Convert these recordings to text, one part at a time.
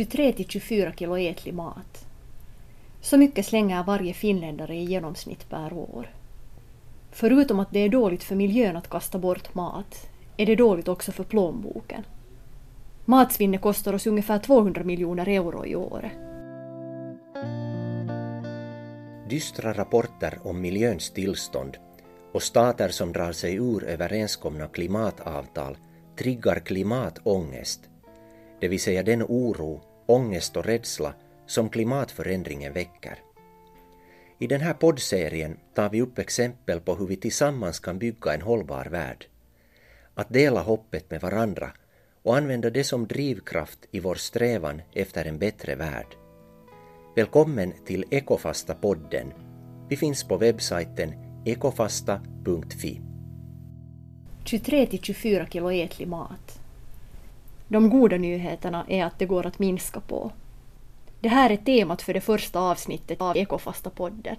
23 till 24 kilo ätlig mat. Så mycket slänger varje finländare i genomsnitt per år. Förutom att det är dåligt för miljön att kasta bort mat är det dåligt också för plånboken. Matsvinnet kostar oss ungefär 200 miljoner euro i år. Dystra rapporter om miljöns tillstånd och stater som drar sig ur överenskomna klimatavtal triggar klimatångest, det vill säga den oro, ångest och rädsla som klimatförändringen väcker. I den här poddserien tar vi upp exempel på hur vi tillsammans kan bygga en hållbar värld. Att dela hoppet med varandra och använda det som drivkraft i vår strävan efter en bättre värld. Välkommen till Ekofasta-podden. Vi finns på webbsajten ekofasta.fi. 23-24 kilo ätlig mat. De goda nyheterna är att det går att minska på. Det här är temat för det första avsnittet av Ekofasta-podden.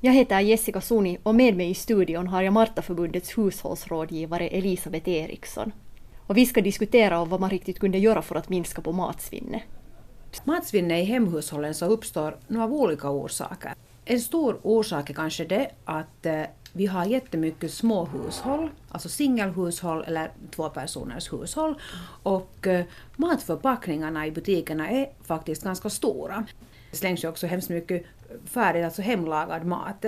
Jag heter Jessica Suni och med mig i studion har jag Martaförbundets hushållsrådgivare Elisabeth Eriksson. Och vi ska diskutera om vad man riktigt kunde göra för att minska på matsvinnet. Matsvinnet i hemhushållen så uppstår nu av olika orsaker. En stor orsak är kanske det att eh, vi har jättemycket små hushåll, alltså singelhushåll eller tvåpersoners hushåll. Och eh, matförpackningarna i butikerna är faktiskt ganska stora. Det slängs ju också hemskt mycket färdigt, alltså hemlagad mat.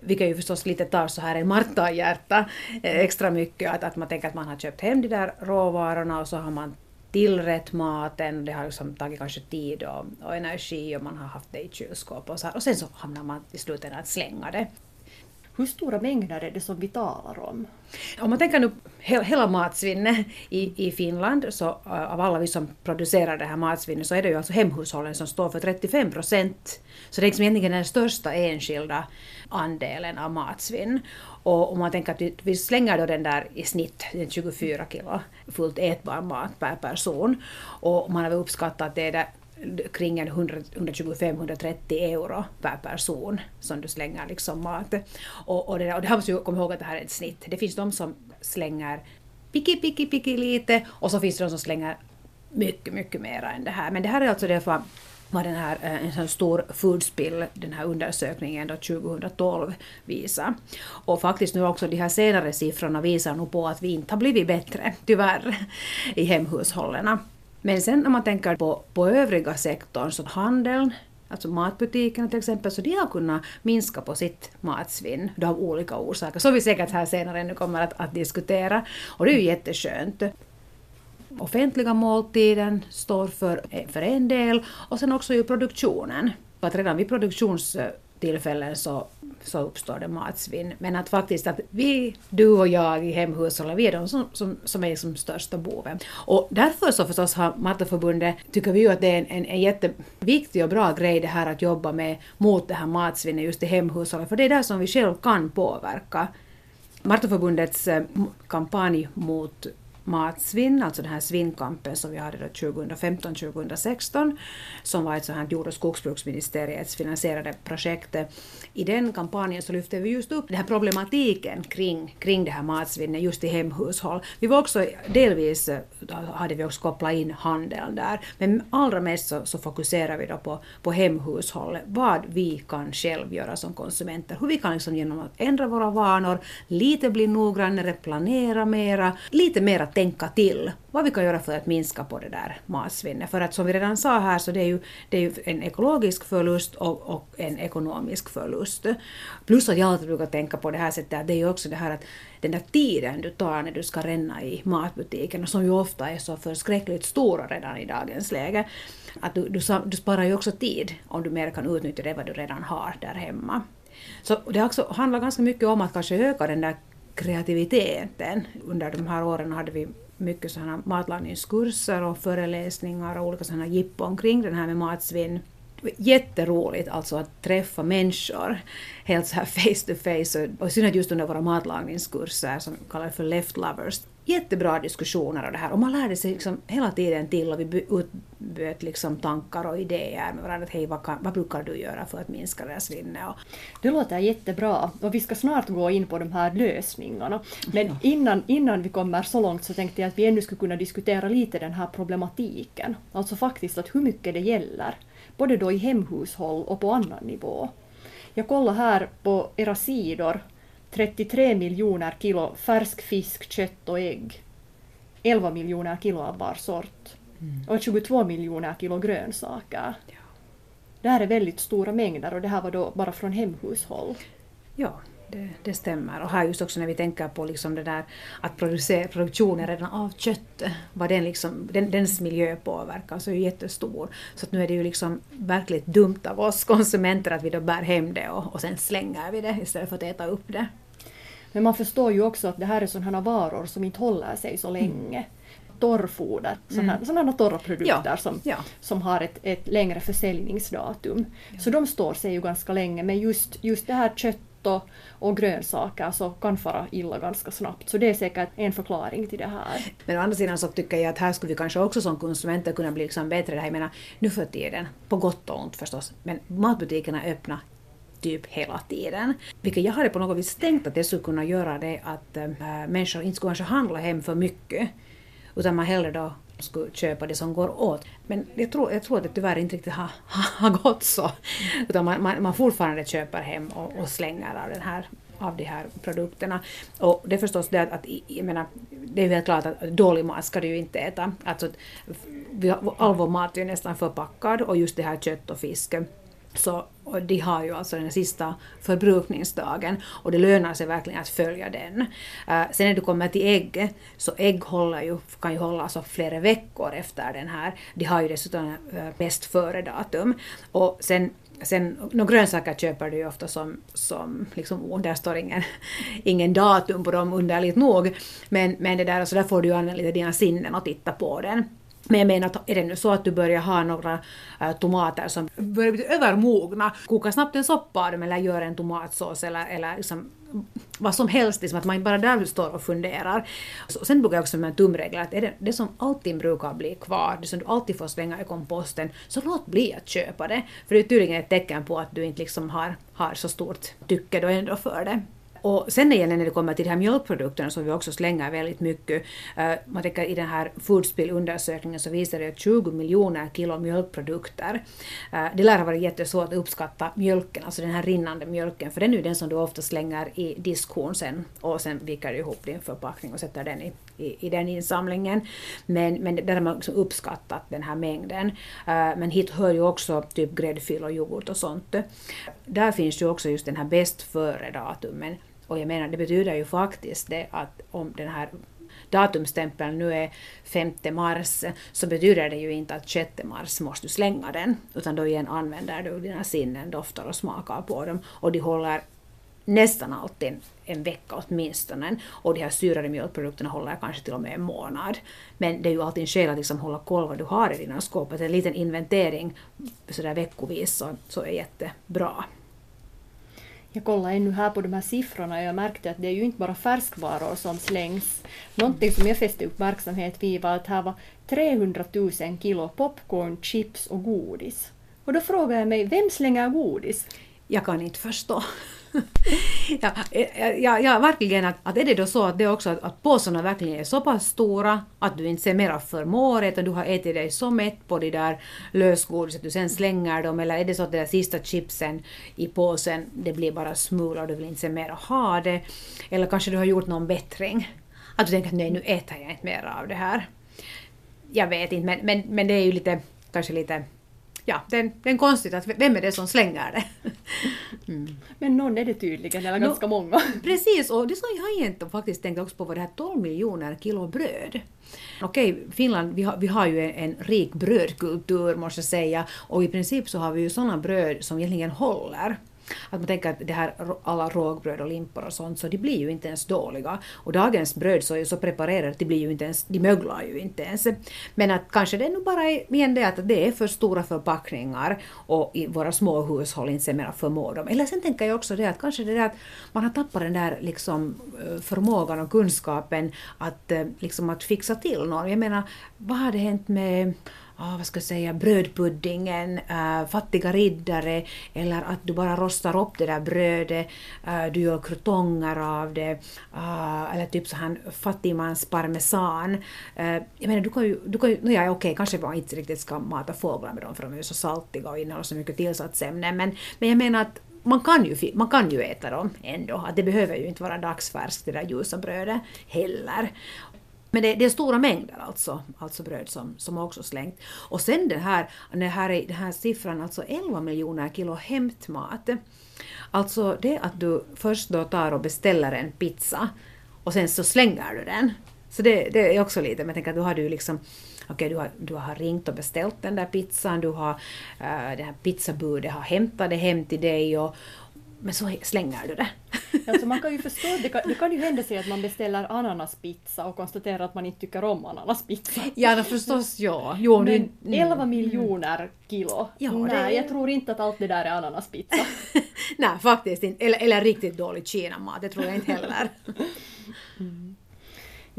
Vilket ju förstås lite tar så här en Marta-hjärta eh, extra mycket, att, att man tänker att man har köpt hem de där råvarorna och så har man tillrätt maten, det har liksom tagit kanske tid och, och energi och man har haft det i kylskåp och så här. Och sen så hamnar man i slutändan att slänga det. Hur stora mängder är det som vi talar om? Om man tänker nu hela matsvinnet i, i Finland, så eh, av alla vi som producerar det här matsvinnet, så är det ju alltså hemhushållen som står för 35 procent. Så det är liksom egentligen den största enskilda andelen av matsvinn. Och om man tänker att vi slänger då den där i snitt 24 kilo fullt ätbar mat per person. Och man har uppskattat att det är kring 125-130 euro per person som du slänger liksom mat. Och, och, det, och det här måste ju komma ihåg att det här är ett snitt. Det finns de som slänger piki, piki, piki lite och så finns det de som slänger mycket, mycket mer än det här. Men det här är alltså därför vad den här, eh, en sån stor foodspill, den här undersökningen då 2012 visar. Och faktiskt nu också de här senare siffrorna visar nog på att vi inte har blivit bättre, tyvärr, i hemhushållen. Men sen om man tänker på, på övriga sektorn, så handeln, alltså matbutikerna till exempel, så de har kunnat minska på sitt matsvinn av olika orsaker, som vi säkert här senare nu kommer att, att diskutera. Och det är ju jätteskönt. Offentliga måltiden står för, för en del och sen också ju produktionen. Att redan vid produktionstillfällen så så uppstår det matsvinn. Men att faktiskt att vi, du och jag i hemhushållet, vi är de som, som, som är som största boven. Och därför så förstås har Matteförbundet, tycker vi ju att det är en, en, en jätteviktig och bra grej det här att jobba med mot det här matsvinnet just i hemhushållet, för det är där som vi själv kan påverka. Martaförbundets eh, kampanj mot matsvinn, alltså den här svinnkampen som vi hade 2015-2016, som var ett sånt här jord och skogsbruksministeriets finansierade projekt. I den kampanjen så lyfte vi just upp den här problematiken kring, kring det här matsvinnet just i hemhushåll. Vi var också delvis, hade vi också kopplat in handeln där, men allra mest så, så fokuserar vi då på, på hemhushållet, vad vi kan själv göra som konsumenter, hur vi kan liksom genom att ändra våra vanor, lite bli noggrannare, planera mera, lite mera tänka till vad vi kan göra för att minska på det där matsvinnet. För att som vi redan sa här så det är ju, det är ju en ekologisk förlust och, och en ekonomisk förlust. Plus att jag alltid brukar tänka på det här sättet att det är ju också det här att den där tiden du tar när du ska ränna i matbutiken, som ju ofta är så förskräckligt stora redan i dagens läge, att du, du, du sparar ju också tid om du mer kan utnyttja det vad du redan har där hemma. Så det också handlar ganska mycket om att kanske öka den där kreativiteten. Under de här åren hade vi mycket sådana matlagningskurser och föreläsningar och olika sådana jippon kring den här med matsvinn. Jätteroligt alltså att träffa människor helt så här face to face och, och i synnerhet just under våra matlagningskurser som kallas för left lovers jättebra diskussioner och det här. Och man lärde sig liksom hela tiden till och vi utbytte liksom tankar och idéer med varandra. Hej, vad, kan, vad brukar du göra för att minska det här svinnet? Och... Det låter jättebra och vi ska snart gå in på de här lösningarna. Men innan, innan vi kommer så långt så tänkte jag att vi ännu skulle kunna diskutera lite den här problematiken. Alltså faktiskt att hur mycket det gäller. Både då i hemhushåll och på annan nivå. Jag kollar här på era sidor 33 miljoner kilo färsk fisk, kött och ägg. 11 miljoner kilo av var sort. Mm. Och 22 miljoner kilo grönsaker. Ja. Det här är väldigt stora mängder och det här var då bara från hemhushåll. Ja, det, det, stämmer. Och här just också när vi tänker på liksom det där att producera, produktionen redan av kött, vad den liksom, den, dens miljöpåverkan så är ju jättestor. Så att nu är det ju liksom verkligt dumt av oss konsumenter att vi då bär hem det och, och sen slänger vi det istället för att äta upp det. Men man förstår ju också att det här är sådana varor som inte håller sig så länge. Mm torrfoder, sådana, mm. sådana torra produkter ja. Som, ja. som har ett, ett längre försäljningsdatum. Ja. Så de står sig ju ganska länge men just, just det här kött och, och grönsaker så kan fara illa ganska snabbt. Så det är säkert en förklaring till det här. Men å andra sidan så tycker jag att här skulle vi kanske också som konsumenter kunna bli liksom bättre. Jag menar, nu för tiden, på gott och ont förstås, men matbutikerna är öppna typ hela tiden. Vilket jag hade på något vis tänkt att det skulle kunna göra det att äh, människor inte skulle kanske handla hem för mycket utan man hellre då skulle köpa det som går åt. Men jag tror, jag tror att det tyvärr inte riktigt har, har gått så. Utan man, man, man fortfarande köper hem och, och slänger av, den här, av de här produkterna. Och det är förstås det att, att jag menar, det är helt klart att dålig mat ska du ju inte äta. Alltså, all vår mat är ju nästan förpackad och just det här kött och fisk så och de har ju alltså den sista förbrukningsdagen och det lönar sig verkligen att följa den. Uh, sen när du kommer till ägg, så ägg håller ju, kan ju hålla alltså flera veckor efter den här. De har ju dessutom uh, bäst före-datum. Och sen Sen, no, grönsaker köper du ju ofta som, som liksom, oh, där står ingen, ingen datum på dem underligt nog. Men, men det där, alltså där får du ju använda lite dina sinnen och titta på den. Men jag menar, är det nu så att du börjar ha några äh, tomater som börjar bli övermogna, koka snabbt en soppa av dem eller gör en tomatsås eller, eller liksom vad som helst, liksom, att man inte bara där står och funderar. Så, sen brukar jag också med en tumregel att är det, det som alltid brukar bli kvar, det som du alltid får slänga i komposten, så låt bli att köpa det. För det är tydligen ett tecken på att du inte liksom har, har så stort tycke då ändå för det. Och sen när det kommer till de här mjölkprodukterna som vi också slänger väldigt mycket. Eh, man tänker i den här Foodspill-undersökningen så visar det att 20 miljoner kilo mjölkprodukter. Eh, det lär ha varit jättesvårt att uppskatta mjölken, alltså den här rinnande mjölken, för den är ju den som du ofta slänger i diskhon sen och sen viker du ihop din förpackning och sätter den i, i, i den insamlingen. Men, men där har man liksom uppskattat den här mängden. Eh, men hit hör ju också typ gräddfil och yoghurt och sånt. Där finns ju också just den här bäst före-datumen och jag menar, det betyder ju faktiskt det att om den här datumstämpeln nu är 5 mars så betyder det ju inte att 6 mars måste du slänga den, utan då igen använder du dina sinnen, doftar och smakar på dem och de håller nästan alltid en vecka åtminstone. Och de här syrade mjölkprodukterna håller kanske till och med en månad. Men det är ju alltid en skäl att liksom hålla koll vad du har i dina skåp. En liten inventering sådär veckovis så, så är jättebra. Jag kollade ännu här på de här siffrorna och jag märkte att det är ju inte bara färskvaror som slängs. Någonting som jag fäste uppmärksamhet vid var att här var 300 000 kilo popcorn, chips och godis. Och då frågar jag mig, vem slänger godis? Jag kan inte förstå ja, eh, eh, ja, ja, verkligen att, att är det då så att det också att, att påsarna verkligen är så pass stora att du inte ser mera förmår utan du har ätit dig så mätt på det där lösgodis att du sen slänger dem eller är det så att det där sista chipsen i påsen det blir bara smulor och du vill inte se mera ha det eller kanske du har gjort någon bättring att du tänker att nej nu äter jag inte mer av det här. Jag vet inte men, men, men det är ju lite kanske lite ja, det är, det är konstigt att vem är det som slänger det? Mm. Men någon är det tydligen, eller ganska no, många. Precis, och det som jag inte faktiskt tänkt också på var det här 12 miljoner kilo bröd. Okej, Finland, vi har, vi har ju en, en rik brödkultur måste jag säga, och i princip så har vi ju sådana bröd som egentligen håller. Att man tänker att det här, alla rågbröd och limpor och sånt, så de blir ju inte ens dåliga. Och dagens bröd så är ju så preparerade att de blir ju inte ens, de möglar ju inte ens. Men att kanske det är nog bara igen det att det är för stora förpackningar och i våra små hushåll inte mera förmår dem. Eller sen tänker jag också det att kanske det är att man har tappat den där liksom eh, förmågan och kunskapen att, eh, liksom att fixa till någon. Jag menar, vad har det hänt med oh, vad ska jag säga, brödpuddingen, äh, fattiga riddare eller att du bara rostar upp det där brödet, äh, du gör krutonger av det, äh, eller typ så här fattigmans parmesan. Jag menar, du kan ju, du kan ju no, ja, okej, okay, kanske man inte riktigt ska mata fåglar med dem för de är ju så saltiga och innehåller så mycket tillsatsämnen, men, men jag menar att man kan, ju, man kan ju äta dem ändå, att det behöver ju inte vara dagsfärskt det där ljusa brödet heller. Men det, det, är stora mängder alltså, alltså bröd som, som också slängt. Och sen den här, den här, den här siffran, alltså 11 miljoner kilo hämtmat. Alltså det att du först då tar och beställer en pizza och sen så slänger du den. Så det, det är också lite, men jag tänker att du har du liksom Okej, du, har, du har ringt och beställt den där pizzan, du har, uh, det här pizzabudet har hämtat det hem till dig och, men så slänger du det. Alltså man kan ju förstå, det kan, det kan ju hända sig att man beställer ananaspizza och konstaterar att man inte tycker om ananaspizza. Ja, förstås ja. Jo, men nu, 11 mm. miljoner kilo. Ja, Nej, det... jag tror inte att allt det där är ananaspizza. Nej, faktiskt inte. Eller, eller riktigt dålig kinamat, det tror jag inte heller. Mm.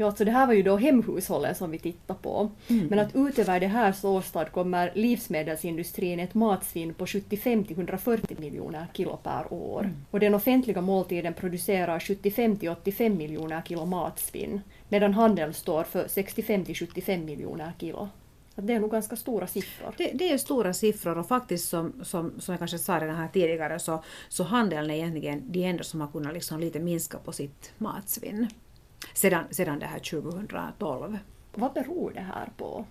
Ja, alltså det här var ju då hemhushållen som vi tittar på. Mm. Men att utöver det här så åstadkommer livsmedelsindustrin ett matsvinn på 75 till 140 miljoner kilo per år. Mm. Och den offentliga måltiden producerar 75 till 85 miljoner kilo matsvinn, medan handeln står för 65 till 75 miljoner kilo. Att det är nog ganska stora siffror. Det, det, är stora siffror och faktiskt som, som, som jag kanske sa redan här tidigare så, så handeln är egentligen de enda som har kunnat liksom lite minska på sitt matsvinn sedan, sedan det här 2012. Vad beror det här på?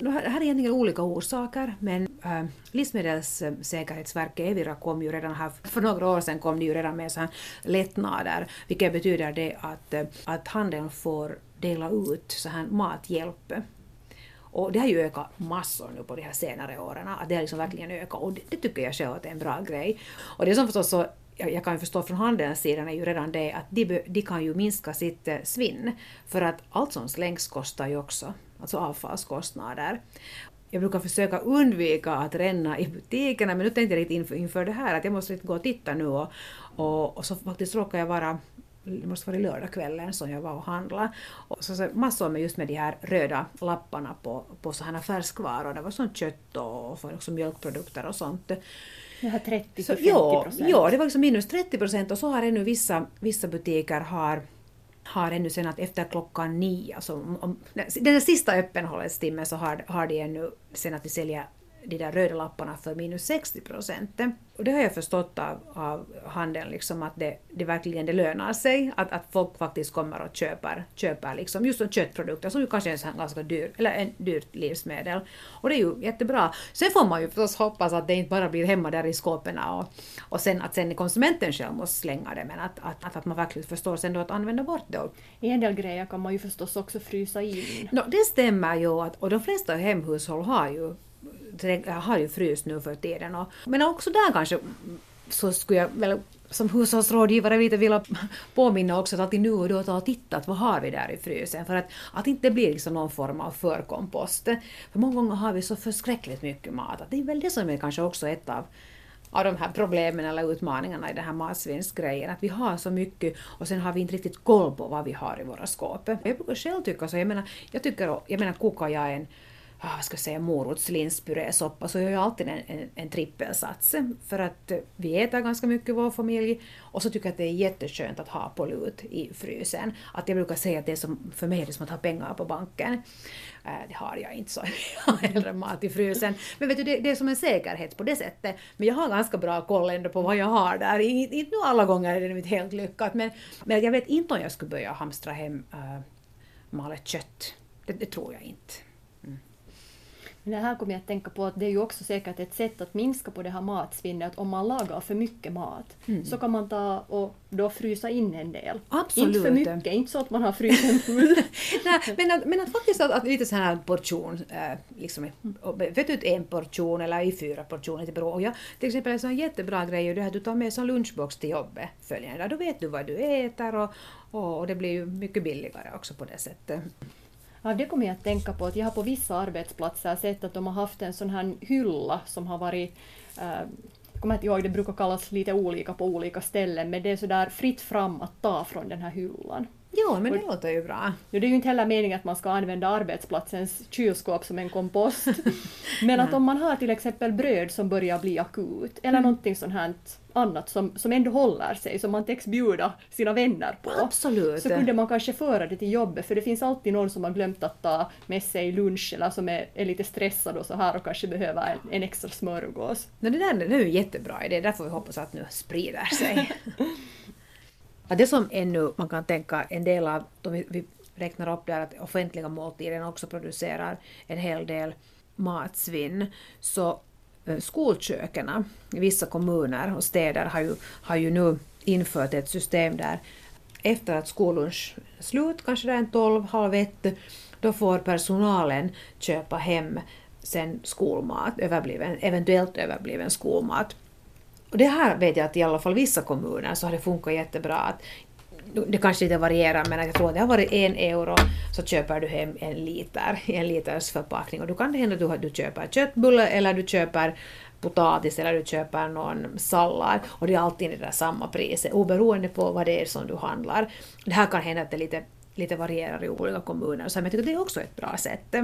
Det här är egentligen olika orsaker, men äh, Livsmedelssäkerhetsverket, Evira, kom ju redan här, för några år sedan kom de ju redan med så här lättnader, vilket betyder det att, äh, att handeln får dela ut så här mathjälp och det har ju ökat massor nu på de här senare åren, att det har liksom verkligen ökat och det, det tycker jag själv att är en bra grej. Och det som förstås så jag kan ju förstå från handelns sida är ju redan det att de, de kan ju minska sitt eh, svinn. För att allt som slängs kostar ju också, alltså avfallskostnader. Jag brukar försöka undvika att ränna i butikerna men nu tänkte jag lite inför, inför det här att jag måste lite gå och titta nu och, och, och så faktiskt råkar jag vara det måste vara lördagskvällen som jag var och handlade. Och så, så massor med just med de här röda lapparna på, på sådana färskvaror. Det var sånt kött och, och också mjölkprodukter och sånt. Det här 30 till 50 procent? Ja, det var liksom minus 30 procent och så har ännu vissa, vissa butiker har har ännu sen att efter klockan nio, alltså om, om, den sista öppenhållningstimmen så har, har de ännu sen att de säljer de där röda lapparna för minus 60 procent. Och det har jag förstått av, av handeln, liksom att det, det verkligen det lönar sig, att, att folk faktiskt kommer och köper, köper liksom just köttprodukter som ju kanske är en ganska dyr, eller en dyrt livsmedel. Och det är ju jättebra. Sen får man ju förstås hoppas att det inte bara blir hemma där i skåpen och, och sen att sen konsumenten själv måste slänga det, men att, att, att man verkligen förstår sen då att använda bort det. I en del grejer kan man ju förstås också frysa in. No, det stämmer ju, att, och de flesta hemhushåll har ju jag har ju fryst nu för tiden. Och, men också där kanske så skulle jag väl som hushållsrådgivare lite vilja påminna också att alltid nu och då ta och titta vad har vi där i frysen för att, att inte blir liksom någon form av förkompost. För många gånger har vi så förskräckligt mycket mat att det är väl det som är kanske också ett av av de här problemen eller utmaningarna i den här matsvinnsgrejen. Att vi har så mycket och sen har vi inte riktigt koll på vad vi har i våra skåp. Jag brukar själv tycka så, jag menar, jag tycker, jag menar kokar jag en ah, vad ska jag säga, morotslinspurésoppa så gör jag alltid en, en, en trippelsats. För att vi äter ganska mycket i vår familj och så tycker jag att det är jätteskönt att ha på lut i frysen. Att jag brukar säga att det är som, för mig är det som att ha pengar på banken. Äh, det har jag inte så, jag har hellre mat i frysen. Men vet du, det, det, är som en säkerhet på det sättet. Men jag har ganska bra koll ändå på vad jag har där. Inte, inte alla gånger är det inte helt lyckat men, men jag vet inte om jag skulle börja hamstra hem äh, malet kött. Det, det tror jag inte. Men det här kommer jag att tänka på att det är ju också säkert ett sätt att minska på det här matsvinnet. Att om man lagar för mycket mat Mm. så kan man ta och då frysa in en del. Absolut. Inte för mycket, inte så att man har frysen full. Nej, men, att, men att faktiskt att, att lite sån här portion, äh, liksom, och vet du, en portion eller i fyra portioner, det beror. Och jag, till exempel en sån jättebra grej är det här att du tar med som lunchbox till jobbet följande dag. Då vet du vad du äter och, och, och det blir ju mycket billigare också på det sättet. Ja, det kommer jag att tänka på att jag har på vissa arbetsplatser sett att de har haft en sån här hylla som har varit jag kommer inte ihåg, det brukar kallas lite olika på olika ställen, men det är sådär fritt fram att ta från den här hyllan. Jo, men det låter ju bra. Nu, det är ju inte heller meningen att man ska använda arbetsplatsens kylskåp som en kompost. Men att om man har till exempel bröd som börjar bli akut, eller någonting sånt här annat som, som ändå håller sig, som man täcks bjuda sina vänner på. Absolut. Så kunde man kanske föra det till jobbet, för det finns alltid någon som har glömt att ta med sig lunch eller som är, är lite stressad och så här och kanske behöver en, en extra smörgås. No, det där det är en jättebra idé, där får vi hoppas att nu sprider sig. det som ännu man kan tänka en del av, då vi, räknar upp där att offentliga måltiden också producerar en hel del matsvinn, så Eh, skolköken i vissa kommuner och städer har ju, har ju nu infört ett system där efter att skollunch är slut, kanske det är en 12, halv ett, då får personalen köpa hem sen skolmat, överbliven, eventuellt överbliven skolmat. Och det här vet jag att i alla fall vissa kommuner så har det funkat jättebra. Att, det kanske inte varierar men jag tror att det har varit en euro så köper du hem en liter i en liters förpackning och då kan det hända att du, du köper köttbulle eller du köper potatis eller du köper någon sallad och det är alltid det där samma priset oberoende på vad det är som du handlar. Det här kan hända att det lite, lite varierar i olika kommuner så jag tycker att det är också ett bra sätt.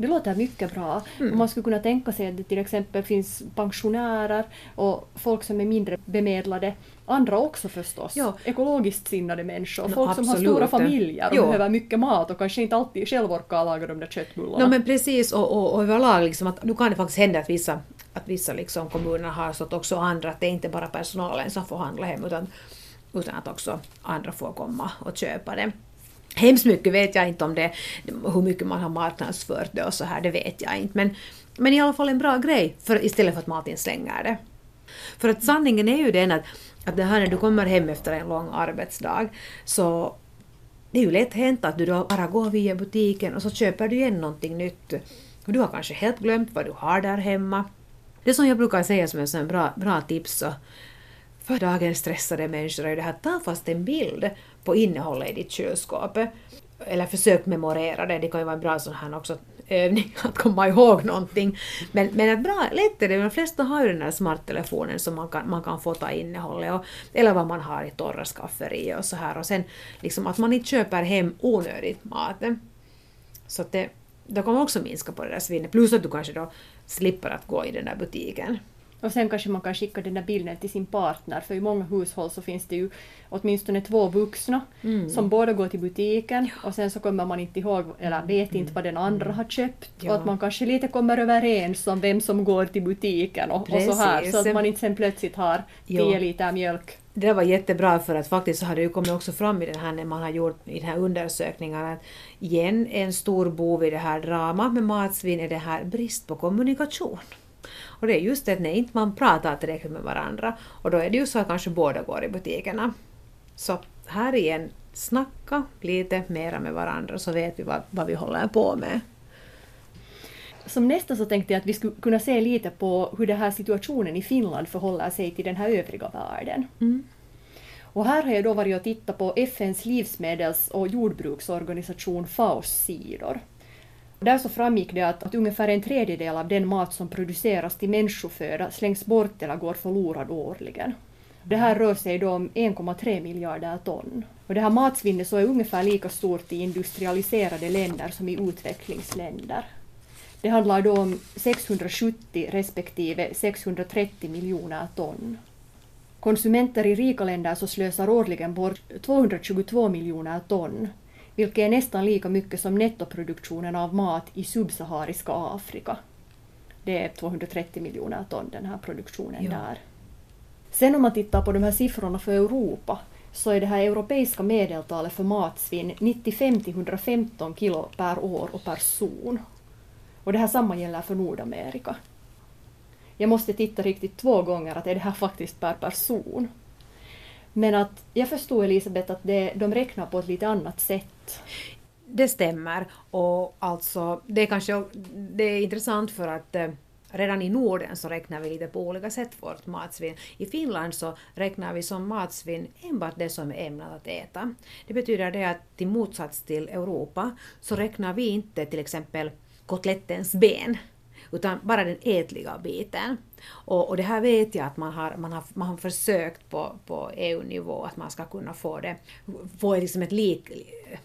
Det låter mycket bra. Mm. Man skulle kunna tänka sig att det till exempel finns pensionärer och folk som är mindre bemedlade. Andra också förstås. Ja. Ekologiskt sinnade människor. No, folk som har absolut. stora familjer och Jo. behöver mycket mat och kanske inte alltid själv orkar laga de där köttbullarna. No, men precis, och, och, och överlag liksom att nu kan det faktiskt hända att vissa, att vissa liksom kommuner har så att också andra, att det är inte bara personalen som får handla hem utan, utan att också andra får komma och köpa det. Hemskt mycket vet jag inte om det, hur mycket man har marknadsfört det och så här, det vet jag inte. Men, men i alla fall en bra grej för, istället för att Martin slänger det. För att sanningen är ju den att, att det här när du kommer hem efter en lång arbetsdag så det är ju lätt hänt att du då bara går via butiken och så köper du igen någonting nytt. Och du har kanske helt glömt vad du har där hemma. Det som jag brukar säga som en bra, bra tips så för dagens stressade människor är det här, ta fast en bild på innehållet i ditt kylskåp. Eller försök memorera det, det kan ju vara en bra sån här också övning att komma ihåg någonting. Men, men ett bra, lätt är det, de flesta har ju den där smarttelefonen som man kan, man kan fota innehållet och, eller vad man har i torra skafferiet och så här och sen liksom att man inte köper hem onödigt mat. Så att det, då kan man också minska på det där svinnet, plus att du kanske då slipper att gå i den där butiken. Och sen kanske man kan skicka den där bilden till sin partner, för i många hushåll så finns det ju åtminstone två vuxna Mm. som båda går till butiken och sen så kommer man inte ihåg eller vet inte vad den andra har köpt. Ja. Och att man kanske lite kommer överens om vem som går till butiken och, och så här, så att man inte sen plötsligt har Jo. 10 liter mjölk. Det var jättebra för att faktiskt så har det ju kommit också fram i den här när man har gjort i den här undersökningen att igen en stor bov i det här dramat med matsvinn är det här brist på kommunikation. Och det är just det att när inte man pratar tillräckligt med varandra och då är det ju så att kanske båda går i butikerna. Så här igen, snacka lite mera med varandra så vet vi vad, vad vi håller på med. Som nästa så tänkte jag att vi skulle kunna se lite på hur den här situationen i Finland förhåller sig till den här övriga världen. Och här har jag då varit och tittat på FNs livsmedels och jordbruksorganisation FAOs sidor. Där så framgick det att, att ungefär en tredjedel av den mat som produceras till människoföda slängs bort eller går förlorad årligen. Det här rör sig då om 1,3 miljarder ton. Och det här matsvinnet så är ungefär lika stort i industrialiserade länder som i utvecklingsländer. Det handlar då om 670 respektive 630 miljoner ton. Konsumenter i rika länder så slösar årligen bort 222 miljoner ton, vilket är nästan lika mycket som nettoproduktionen av mat i subsahariska Afrika. Det är 230 miljoner ton den här produktionen Ja. där. Sen om man tittar på de här siffrorna för Europa så är det här europeiska medeltalet för matsvinn 95 till 115 kilo per år och person. Och det här samma gäller för Nordamerika. Jag måste titta riktigt två gånger att är det här faktiskt per person. Men att jag förstår Elisabeth att det, de räknar på ett lite annat sätt. Det stämmer. Och alltså, det är kanske det är intressant för att eh, redan i Norden så räknar vi lite på olika sätt vårt matsvinn. I Finland så räknar vi som matsvinn enbart det som är ämnat att äta. Det betyder det att till motsats till Europa så räknar vi inte till exempel kotlettens ben utan bara den ätliga biten. Och, och det här vet jag att man har, man har, man har försökt på, på EU-nivå att man ska kunna få det, få liksom ett lik,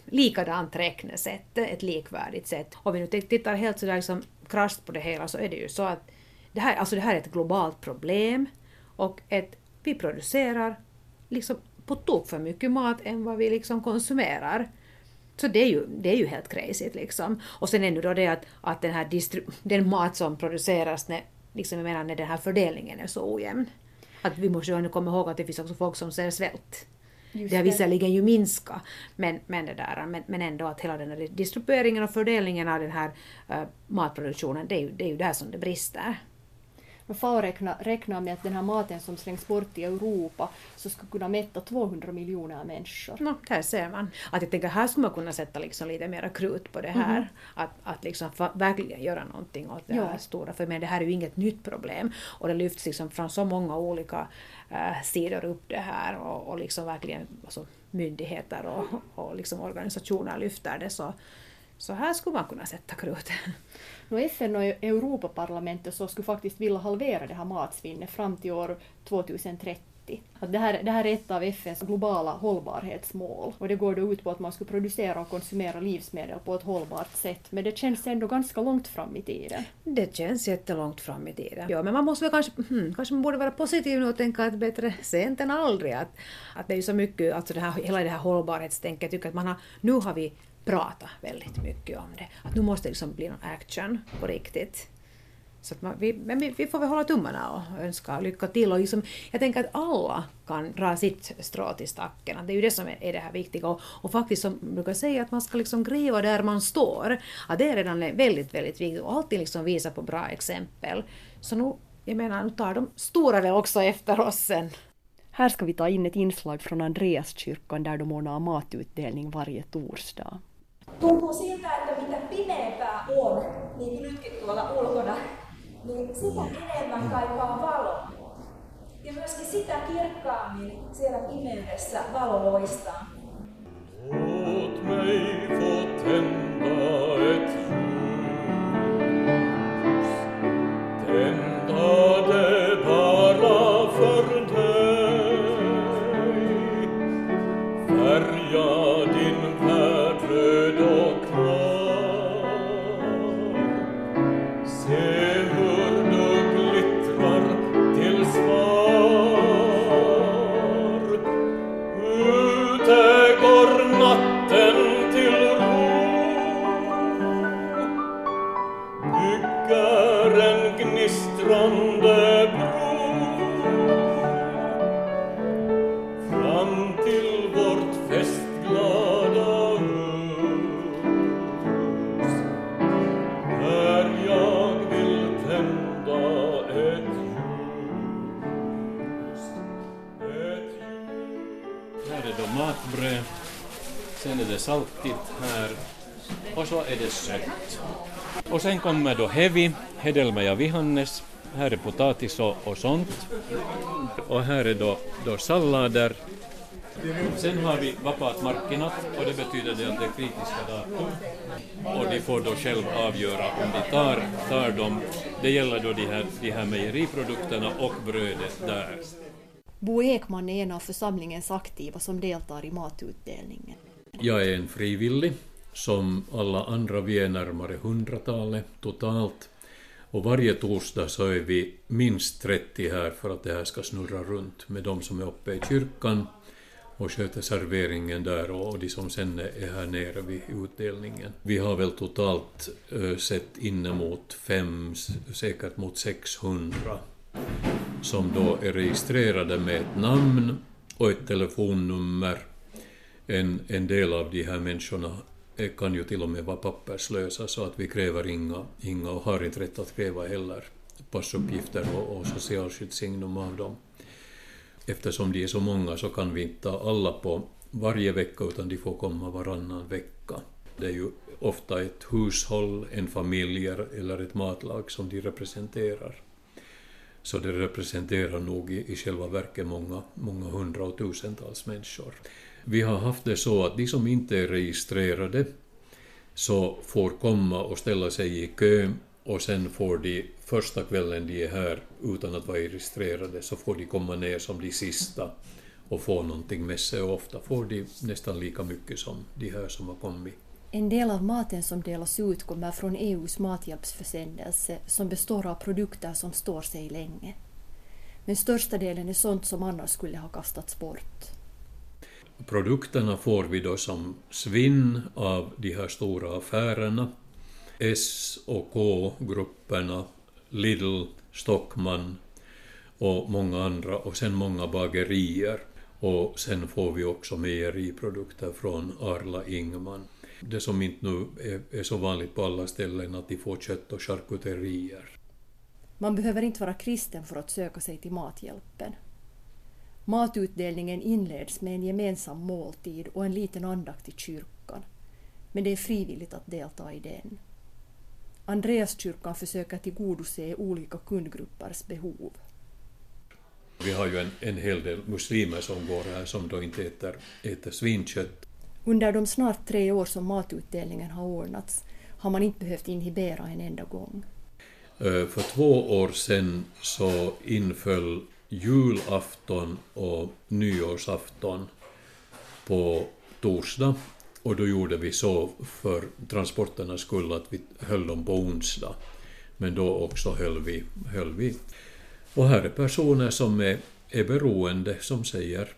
likadant räknesätt, ett likvärdigt sätt. Om vi nu tittar helt sådär liksom krasst på det hela så är det ju så att det här, alltså det här är ett globalt problem och ett, vi producerar liksom på tok för mycket mat än vad vi liksom konsumerar. Så det är ju, det är ju helt crazy liksom. Och sen ännu då det att, att den, här den mat som produceras, när, liksom jag menar när den här fördelningen är så ojämn. Att vi måste ju komma ihåg att det finns också folk som ser svält. Just det har visserligen ju minskat, men, men, det där, men, men ändå att hela den här distribueringen och fördelningen av den här uh, matproduktionen, det är, ju, det är ju där som det brister. FAO räknar, räknar med att den här maten som slängs bort i Europa så skulle kunna mätta 200 miljoner människor. No, där ser man. Att jag tänker här skulle man kunna sätta liksom lite mera krut på det här. Mm. Att, att liksom verkligen göra någonting åt det ja. här stora. För men det här är ju inget nytt problem. Och det lyfts liksom från så många olika äh, sidor upp det här och, och liksom verkligen alltså, myndigheter och, och liksom organisationer lyfter det. Så, så här skulle man kunna sätta krut. Nu FN och Europaparlamentet så skulle faktiskt vilja halvera det här matsvinnet fram till år 2030. Att det, här, det här är ett av FNs globala hållbarhetsmål och det går då ut på att man ska producera och konsumera livsmedel på ett hållbart sätt. Men det känns ändå ganska långt fram i tiden. Det känns jättelångt fram i tiden. Ja, men man måste väl kanske, hmm, kanske man borde vara positiv nu och tänka att bättre sent än aldrig. Att, att det är ju så mycket, alltså det här, hela det här hållbarhetstänket, jag tycker att man har, nu har vi prata väldigt mycket om det. Att nu måste det liksom bli någon action på riktigt. Så att man, vi, men vi, vi, får väl hålla tummarna och önska lycka till. Och liksom, jag tänker att alla kan dra sitt strå till stacken. Det är ju det som är, är det här viktiga. Och, och, faktiskt som man brukar säga att man ska liksom gräva där man står. Att det är redan väldigt, väldigt viktigt. Och alltid liksom visa på bra exempel. Så nu, jag menar, nu tar de stora det också efter oss sen. Här ska vi ta in ett inslag från Andreaskyrkan där de ordnar matutdelning varje torsdag. Tuntuu siltä, että mitä pimeämpää on, niin kuin nytkin tuolla ulkona, niin sitä enemmän kaipaa valoa. Ja myöskin sitä kirkkaammin siellä pimeydessä valo loistaa. Låt mig få tända ett ljus, så är det sött. Och sen kommer då hevi, hedelmä ja vihannes. Här är potatis och, och sånt. Och här är då, då sallader. Sen har vi vapaat markkinat och det betyder det att det är kritiska datum. Och de får då själv avgöra om de tar, tar dem. Det gäller då de här, de här mejeriprodukterna och brödet där. Bo Ekman är en av församlingens aktiva som deltar i matutdelningen. Jag är en frivillig, som alla andra, vi är närmare hundratalet totalt. Och varje torsdag så är vi minst 30 här för att det här ska snurra runt med de som är uppe i kyrkan och sköter serveringen där och de som sen är här nere vid utdelningen. Vi har väl totalt eh, sett inemot fem, säkert mot 600 som då är registrerade med ett namn och ett telefonnummer en, en del av de här människorna Eh, kan ju till och med vara papperslösa så att vi kräver inga, inga och har inte rätt att kräva heller passuppgifter och, och socialskyddssignum av dem. Eftersom de är så många så kan vi inte ta alla på varje vecka utan de får komma varannan vecka. Det är ju ofta ett hushåll, en familj eller ett matlag som de representerar. Så det representerar nog i, i själva verket många, många hundra och tusentals människor. Vi har haft det så att de som inte är registrerade så får komma och ställa sig i kö och sen får de första kvällen de är här utan att vara registrerade så får de komma ner som de sista och få någonting med sig och ofta får de nästan lika mycket som de här som har kommit. En del av maten som delas ut kommer från EUs mathjälpsförsändelse som består av produkter som står sig länge. Men största delen är sånt som annars skulle ha kastats bort. Produkterna får vi då som svinn av de här stora affärerna. S och K-grupperna, Lidl, Stockman och många andra och sen många bagerier. Och sen får vi också mejeriprodukter från Arla Ingman. Det som inte nu är, är så vanligt på alla ställen att de får kött och charkuterier. Man behöver inte vara kristen för att söka sig till Mathjälpen. Matutdelningen inleds med en gemensam måltid och en liten andakt i kyrkan. Men det är frivilligt att delta i den. Andreaskyrkan försöker tillgodose olika kundgruppers behov. Vi har ju en, en hel del muslimer som går här som då inte äter, äter svinkött. Under de snart tre år som matutdelningen har ordnats har man inte behövt inhibera en enda gång. För två år sedan så inföll julafton och nyårsafton på torsdag och då gjorde vi så för transporternas skull att vi höll dem på onsdag. Men då också höll vi, höll vi. Och här är personer som är, är beroende, som säger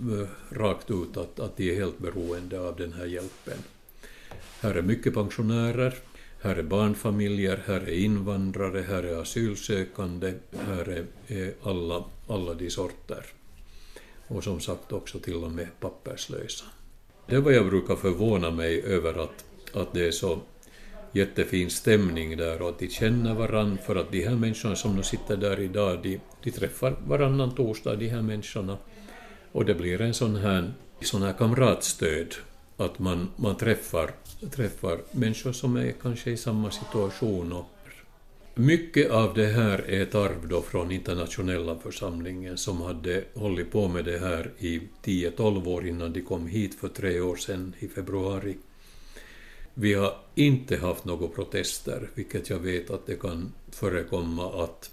eh, rakt ut att, att de är helt beroende av den här hjälpen. Här är mycket pensionärer, här är barnfamiljer, här är invandrare, här är asylsökande, här är, alla, alla de sorter. Och som sagt också till och med papperslösa. Det är vad jag brukar förvåna mig över att, att det är så jättefin stämning där och att de känner varandra, för att de här människorna som nu sitter där idag, de, de träffar varannan torsdag, de här människorna. Och det blir en sån här, sån här kamratstöd, att man, man träffar, träffar människor som är kanske i samma situation. Och mycket av det här är ett arv då från internationella församlingen som hade hållit på med det här i 10-12 år innan de kom hit för tre år sedan i februari. Vi har inte haft några protester, vilket jag vet att det kan förekomma att,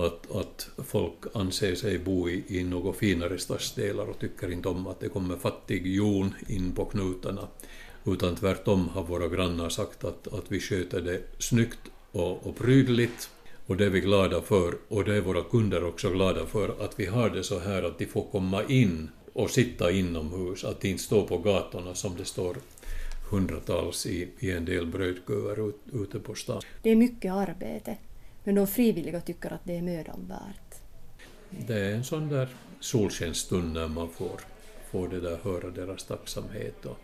att, att folk anser sig bo i, i något finare stadsdelar och tycker inte om att det kommer fattighjon in på knutarna. Utan tvärtom har våra grannar sagt att, att vi sköter det snyggt och, och prydligt. Och det är vi glada för, och det är våra kunder också glada för, att vi har det så här att de får komma in och sitta inomhus, att de inte står på gatorna som det står hundratals i, i en del brödköer ute på stan. Det är mycket arbete, men de frivilliga tycker att det är mödan värt. Det är en sån där solskensstund när man får, får det där höra deras tacksamhet. Och,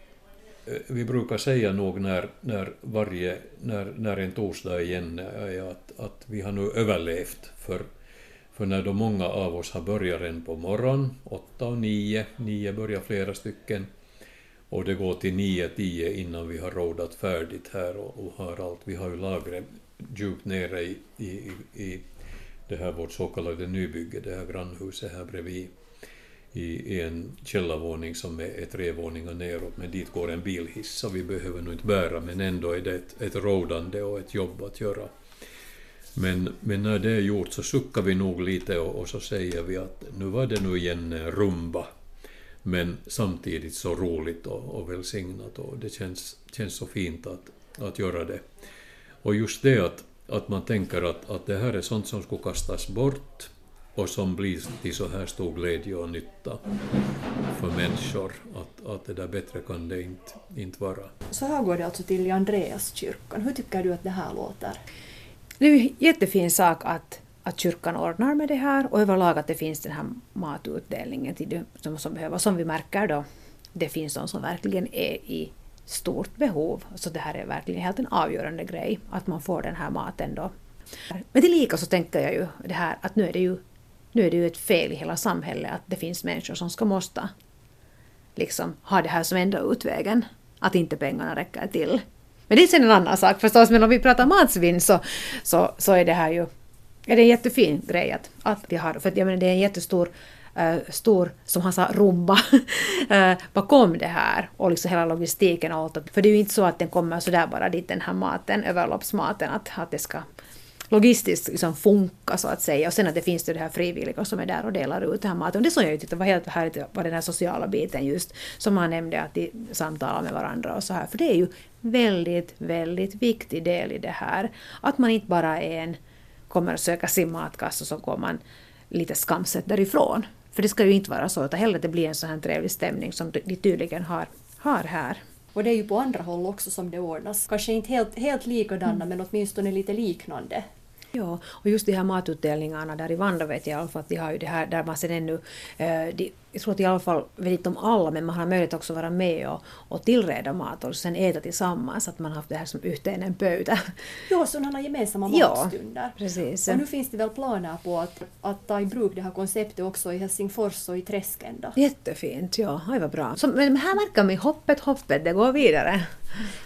eh, vi brukar säga nog när, när, varje, när, när en torsdag igen är att, att vi har nu överlevt för för när då många av oss har börjat redan på morgonen, åtta och nio, nio börjar flera stycken, och det går till 9-10 innan vi har rådat färdigt här och, och har allt. Vi har ju lagret djupt nere i, i, i det här vårt så kallade nybygge, det här grannhuset här bredvid i, i en källarvåning som är, tre våningar neråt, men dit går en bilhiss så vi behöver nog inte bära, men ändå är det ett, ett rådande och ett jobb att göra. Men, men när det är gjort så suckar vi nog lite och, och så säger vi att nu var det nu igen rumba men samtidigt så roligt och, och välsignat och det känns, känns så fint att, att göra det. Och just det att, att man tänker att, att det här är sånt som skulle kastas bort och som blir till så här stor glädje och nytta för människor, att, att det där bättre kan det inte, inte vara. Så här går det alltså till i Andreaskyrkan. Hur tycker du att det här låter? Det är ju en jättefin sak att att kyrkan ordnar med det här och överlag att det finns den här matutdelningen till de som, som behöver. Som vi märker då, det finns de som verkligen är i stort behov. Så det här är verkligen helt en avgörande grej, att man får den här maten då. Men tillika så tänker jag ju det här att nu är det ju, nu är det ju ett fel i hela samhället att det finns människor som ska måste liksom ha det här som enda utvägen, att inte pengarna räcker till. Men det är sen en annan sak förstås, men om vi pratar matsvinn så, så, så är det här ju är det en jättefin grej att, att vi har, för jag menar, det är en jättestor Eh, stor, som han sa, rumba eh, bakom det här och liksom hela logistiken och allt. För det är ju inte så att den kommer sådär bara dit, den här maten, överloppsmaten, att, att det ska logistiskt liksom funka så att säga. Och sen att det finns det, det här frivilliga som är där och delar ut den här maten. Och det som jag tyckte var helt härligt var den här sociala biten just, som han nämnde, att de samtalar med varandra och så här. För det är ju väldigt, väldigt viktig del i det här. Att man inte bara är en, kommer och söker sin matkasse och så går man lite skamset därifrån. För det ska ju inte vara så, utan hellre att det blir en sån här trevlig stämning som de tydligen har, har här. Och det är ju på andra håll också som det ordnas. Kanske inte helt, helt likadana mm. men åtminstone lite liknande. Ja, och just de här matutdelningarna där i Vanda vet jag i alla fall att de har ju det här där man sen ännu, eh, de, jag tror att i alla fall, vet inte om alla, men man har möjlighet också att vara med och, och tillreda mat och sen äta tillsammans, att man har haft det här som ute en pöta. Ja, sådana gemensamma matstunder. Ja, precis. Och nu finns det väl planer på att, att ta i bruk det här konceptet också i Helsingfors och i Träsken då? Jättefint, ja, det var bra. Så, men här märker man hoppet, hoppet, det går vidare.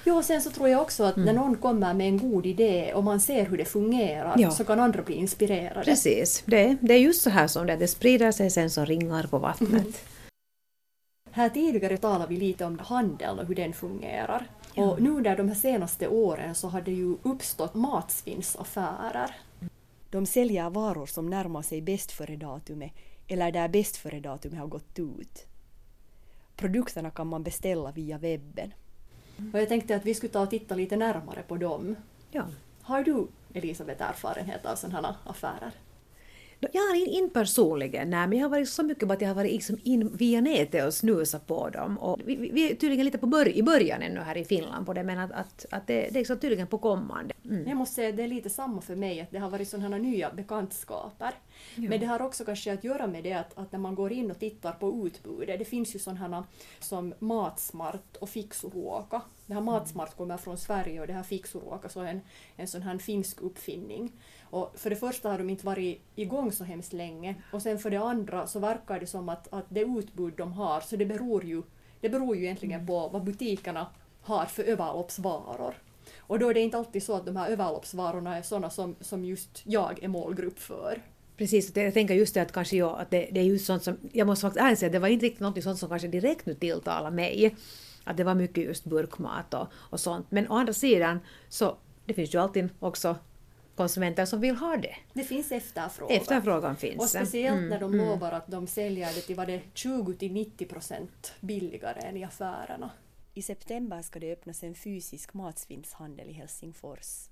Ja, och sen så tror jag också att mm. när någon kommer med en god idé och man ser hur det fungerar ja. så kan andra bli inspirerade. Precis, det, det är just så här som det, det sprider sig sen som ringar på vattnet. Mm. Här tidigare talade vi lite om handeln och hur den fungerar. Ja. Och nu under de här senaste åren så har det ju uppstått matsvinnsaffärer. De säljer varor som närmar sig bäst före-datumet eller där bäst före-datumet har gått ut. Produkterna kan man beställa via webben. Och jag tänkte att vi skulle ta och titta lite närmare på dem. Ja. Har du, Elisabeth, erfarenhet av sådana här affärer? Jag har in personligen, nej, men jag har varit så mycket på att jag har varit liksom in via nätet och snusat på dem. Och vi, vi är tydligen lite på bör i början ännu här i Finland på det, men att, att, att det, det är liksom tydligen på kommande. Mm. Jag måste säga att det är lite samma för mig, att det har varit sådana nya bekantskaper. Men det har också kanske att göra med det att, att, när man går in och tittar på utbudet, det finns ju sådana som Matsmart och Fixuruoka. Det här Matsmart kommer från Sverige och det här Fixuruoka så är en, en sån här finsk uppfinning. Och för det första har de inte varit igång så hemskt länge och sen för det andra så verkar det som att, att det utbud de har, så det beror ju, det beror ju egentligen mm. på vad butikerna har för överloppsvaror. Och då är det inte alltid så att de här överloppsvarorna är sådana som, som just jag är målgrupp för. Precis, jag tänker just det att kanske jag, att det, det är just sånt som, jag måste faktiskt ärligt säga att det var inte riktigt något sånt som kanske direkt nu tilltalar mig. Att det var mycket just burkmat och, och sånt. Men å andra sidan så det finns ju alltid också konsumenter som vill ha det. Det finns efterfrågan. Efterfrågan finns. Och speciellt mm, när de mm. lovar att de säljer det till vad det 20-90 procent billigare än i affärerna. I september ska det öppnas en fysisk matsvinnshandel i Helsingfors.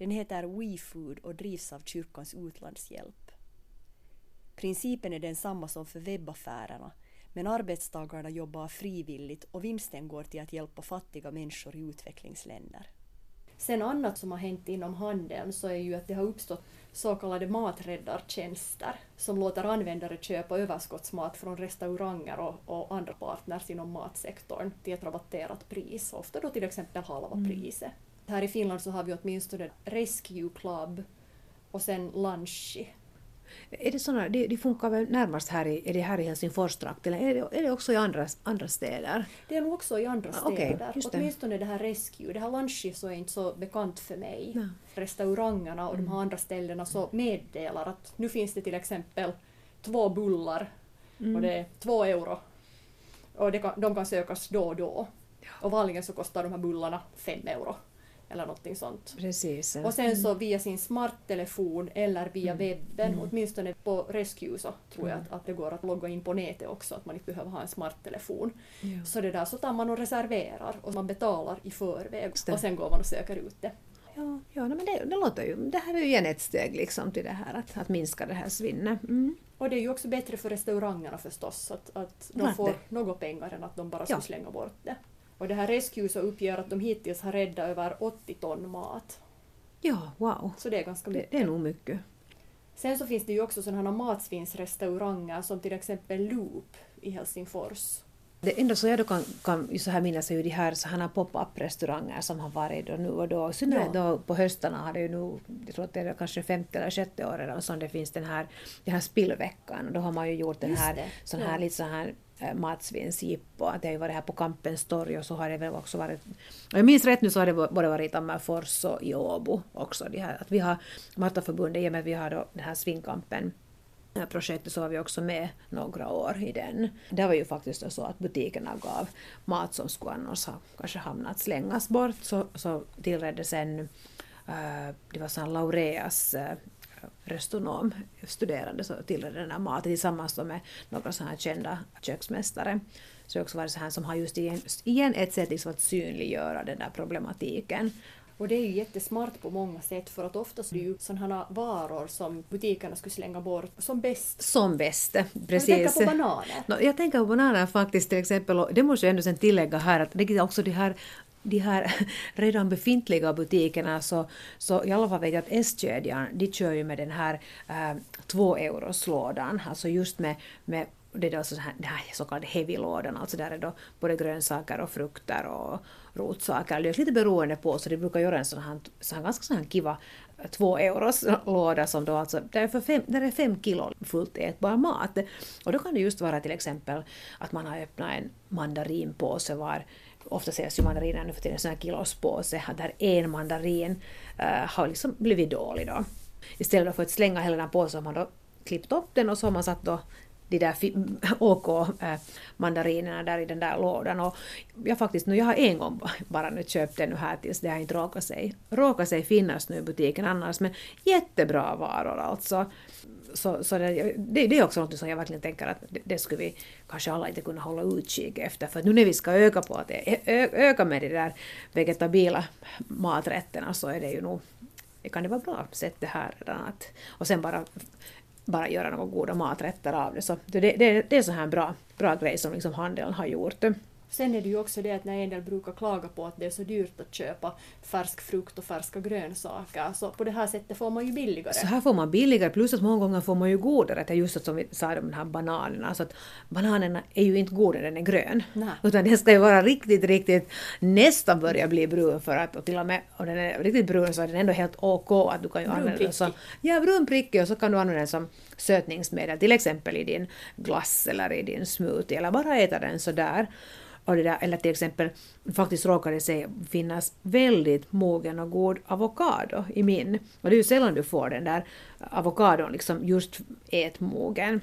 Den heter WeFood och drivs av Kyrkans utlandshjälp. Principen är densamma som för webbaffärerna men arbetstagarna jobbar frivilligt och vinsten går till att hjälpa fattiga människor i utvecklingsländer. Sen annat som har hänt inom handeln så är ju att det har uppstått så kallade maträddartjänster som låter användare köpa överskottsmat från restauranger och, och andra partners inom matsektorn till ett rabatterat pris, ofta då till exempel halva mm. priset. Här i Finland så har vi åtminstone Rescue Club och sen Lunchi är det såna, det, det funkar väl närmast här i, är det här i Helsingforstrakten eller är det, är det också i andra, andra städer? Det är nog också i andra ah, städer. Okay, Åtminstone det här Rescue. Det här Lunchi så är inte så bekant för mig. Ja. Restaurangerna och mm. de här andra ställena så meddelar att nu finns det till exempel två bullar mm. och det är två euro. Och det kan, de kan sökas då och då. Ja. Och vanligen så kostar de här bullarna fem euro eller någonting sånt. Precis. Och sen så via sin smarttelefon eller via mm. webben, mm. åtminstone på Rescue så tror jag mm. att, att det går att logga in på nätet också, att man inte behöver ha en smarttelefon. Ja. Så det där så tar man och reserverar och man betalar i förväg och sen går man och söker ut det. Ja, ja men det, det låter ju, det här är ju igen ett steg liksom till det här att, att minska det här svinnet. Mm. Och det är ju också bättre för restaurangerna förstås, att, att de får något pengar än att de bara ska slänga bort det. Och det här Rescue så uppger att de hittills har räddat över 80 ton mat. Ja, wow. Så det är ganska mycket. Det, det är nog mycket. Sen så finns det ju också sådana matsvinnsrestauranger som till exempel Loop i Helsingfors. Det enda så jag då kan, kan så här minnas är ju de här sådana pop-up restauranger som har varit då nu och då. I synnerhet Ja. då på höstarna har det ju nu, jag tror att det är kanske femte eller sjätte året som det finns den här, den här spillveckan. Och då har man ju gjort den Just här, det, sån ja. här lite så här Eh, matsvinnsjippo. Att Det har ju varit här på Kampens torg och så har det väl också varit, om jag minns rätt nu så har det både varit i Tammerfors och i Åbo också. De här, att vi har Martaförbundet, i och med att vi har då den här Svinkampen projektet så var vi också med några år i den. Det var ju faktiskt så att butikerna gav mat som skulle annars ha kanske hamnat slängas bort så, så tillredde sen uh, eh, det var sån Laureas uh, restonomstuderande så tillredde den här maten tillsammans med några sådana här kända köksmästare. Så det har också varit så här som har just igen, igen ett sätt liksom att synliggöra den där problematiken. Och det är ju jättesmart på många sätt för att oftast är det ju sådana varor som butikerna skulle slänga bort som bäst. Som bäst, precis. tänka på bananer? No, jag tänker på bananer faktiskt till exempel, och det måste jag ändå sen tillägga här att det är också de här de här redan befintliga butikerna så, så i alla fall vet jag att S-kedjan de kör ju med den här äh, två euroslådan, alltså just med, med det är alltså så här, den här så kallade heavy-lådan, alltså där är då både grönsaker och frukter och rotsaker. Det är lite beroende på, så de brukar göra en sån här, sån här ganska sån här kiva eh, två euros låda som då alltså, där är, för fem, där är fem kilo fullt ätbar mat. Och då kan det just vara till exempel att man har öppnat en mandarinpåse var Ofta säljs ju mandariner nu för tiden en sån här kilospåse, där en mandarin äh, eh, har liksom blivit dålig då. Istället för att slänga hela den påsen har man då klippt upp den och så har man satt då de där OK-mandarinerna eh, där i den där lådan. Och jag faktiskt, nu, jag har en gång bara nu köpt den nu här tills det har inte råkat sig, råkat sig finnas nu i butiken annars, men jättebra varor alltså. Så, så det, det, det är också något som jag verkligen tänker att det, det skulle vi kanske alla inte kunna hålla utkik efter. För nu när vi ska öka på att ö, öka med de där vegetabila maträtterna så är det ju nog det kan det vara bra sätt det här redan att, och sen bara bara göra några goda maträtter av det. Så det, det, det är så här en bra, bra grej som liksom handeln har gjort. Sen är det ju också det att när en del brukar klaga på att det är så dyrt att köpa färsk frukt och färska grönsaker, så på det här sättet får man ju billigare. Så här får man billigare, plus att många gånger får man ju godare. Det är just som vi sa om de här bananerna, så att bananerna är ju inte goda när den är grön. Nej. Utan den ska ju vara riktigt, riktigt nästan börja bli brun för att, och till och med om den är riktigt brun så är den ändå helt OK att du kan ju använda den som... Ja, brunprickig och så kan du använda den som sötningsmedel, till exempel i din glass eller i din smoothie, eller bara äta den sådär. Och det där, eller till exempel, faktiskt råkar det sig finnas väldigt mogen och god avokado i min. Och det är ju sällan du får den där avokadon liksom just ätmogen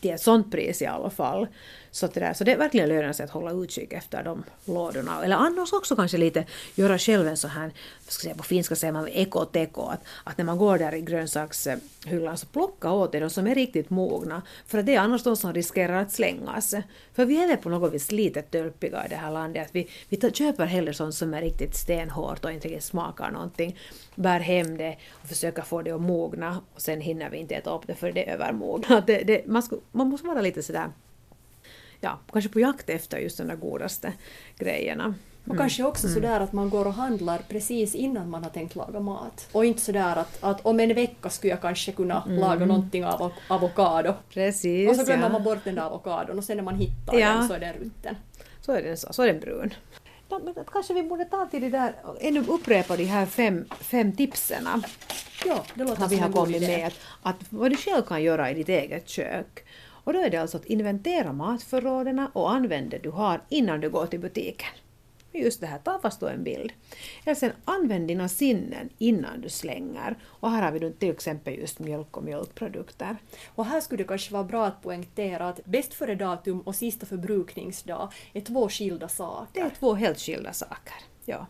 till ett sånt pris i alla fall. Så det, där, så det är verkligen lönar sig att hålla utkik efter de lådorna. Eller annars också kanske lite göra själv en sån här, vad ska jag säga, på finska säger man ekoteko, att, att när man går där i grönsakshyllan så plocka åt dig de som är riktigt mogna. För att det är annars de som riskerar att slängas. För vi är väl på något vis lite tölpiga i det här landet, att vi, vi tar, köper hellre sånt som är riktigt stenhårt och inte riktigt smakar någonting, bär hem det och försöker få det att mogna och sen hinner vi inte äta upp det för det är övermognat. Det, det, man, ska, man måste vara lite sådär ja, kanske på jakt efter just de där godaste grejerna. Och kanske också sådär att man går och handlar precis innan man har tänkt laga mat. Och inte sådär att, att om en vecka skulle jag kanske kunna laga någonting av av- avokado. Precis, Och så glömmer ja. man bort den där avokadon och sen när man hittar Ja. den så är den rutten. Så är den, så, så är den brun. Ja, men kanske vi borde ta till det där, ännu upprepa de här fem, fem tipsen Ja, det låter vi som har en god kommit idé. med. Att, att vad du själv kan göra i ditt eget kök. Och då är det alltså att inventera matförråden och använd det du har innan du går till butiken. Just det här, ta fast då en bild. Eller sen använd dina sinnen innan du slänger. Och här har vi då till exempel just mjölk och mjölkprodukter. Och här skulle det kanske vara bra att poängtera att bäst före datum och sista förbrukningsdag är två skilda Det saker. är två helt skilda saker. Ja.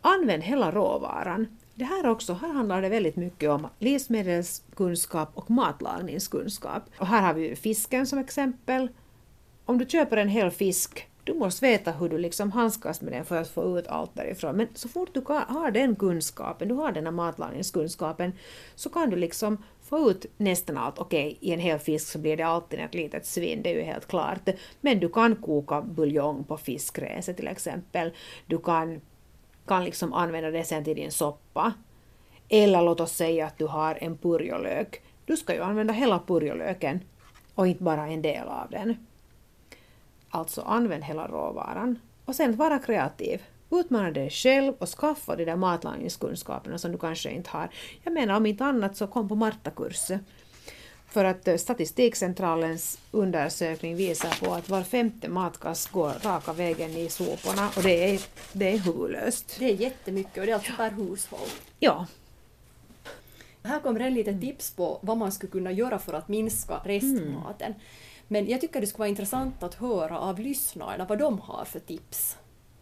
Använd hela råvaran. Det här också, här handlar det väldigt mycket om livsmedelskunskap och matlagningskunskap. Och här har vi ju fisken som exempel. Om du köper en hel fisk, du måste veta hur du liksom handskas med den för att få ut allt därifrån. Men så fort du har den kunskapen, du har den här matlagningskunskapen, så kan du liksom få ut nästan allt. Okej, i en hel fisk så blir det alltid ett litet svinn, det är ju helt klart. Men du kan koka buljong på fiskrese till exempel. Du kan, kan liksom använda det sen till din soppa. Eller låt oss säga att du har en purjolök. Du ska ju använda hela purjolöken och inte bara en del av den. alltså använd hela råvaran. Och sen vara kreativ. Utmana dig själv och skaffa de där matlagningskunskaperna som du kanske inte har. Jag menar om inte annat så kom på Marta-kursen. För att eh, Statistikcentralens undersökning visar på att var femte matkass går raka vägen i soporna och det är, det är huvudlöst. Det är jättemycket och det är alltså per hushåll. Ja, Här kommer en liten tips på vad man skulle kunna göra för att minska restmaten. Men jag tycker det skulle vara intressant att höra av lyssnarna vad de har för tips.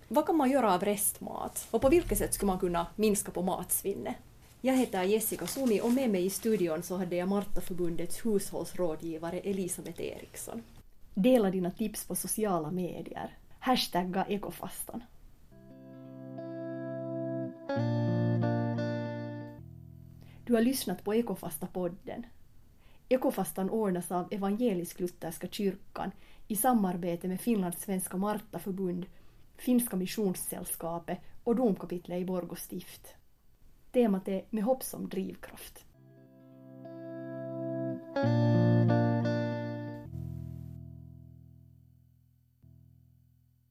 Vad kan man göra av restmat? Och på vilket sätt skulle man kunna minska på matsvinnet? Jag heter Jessica Sumi och med mig i studion så hade jag Martaförbundets hushållsrådgivare Elisabeth Eriksson. Dela dina tips på sociala medier. Hashtagga ekofastan. Du har lyssnat på Ekofasta-podden. Ekofastan ordnas av Evangelisk-Lutherska kyrkan i samarbete med Finlands svenska Martaförbund, Finska Missionssällskapet och domkapitlet i Borgå stift. Temat är Med hopp som drivkraft.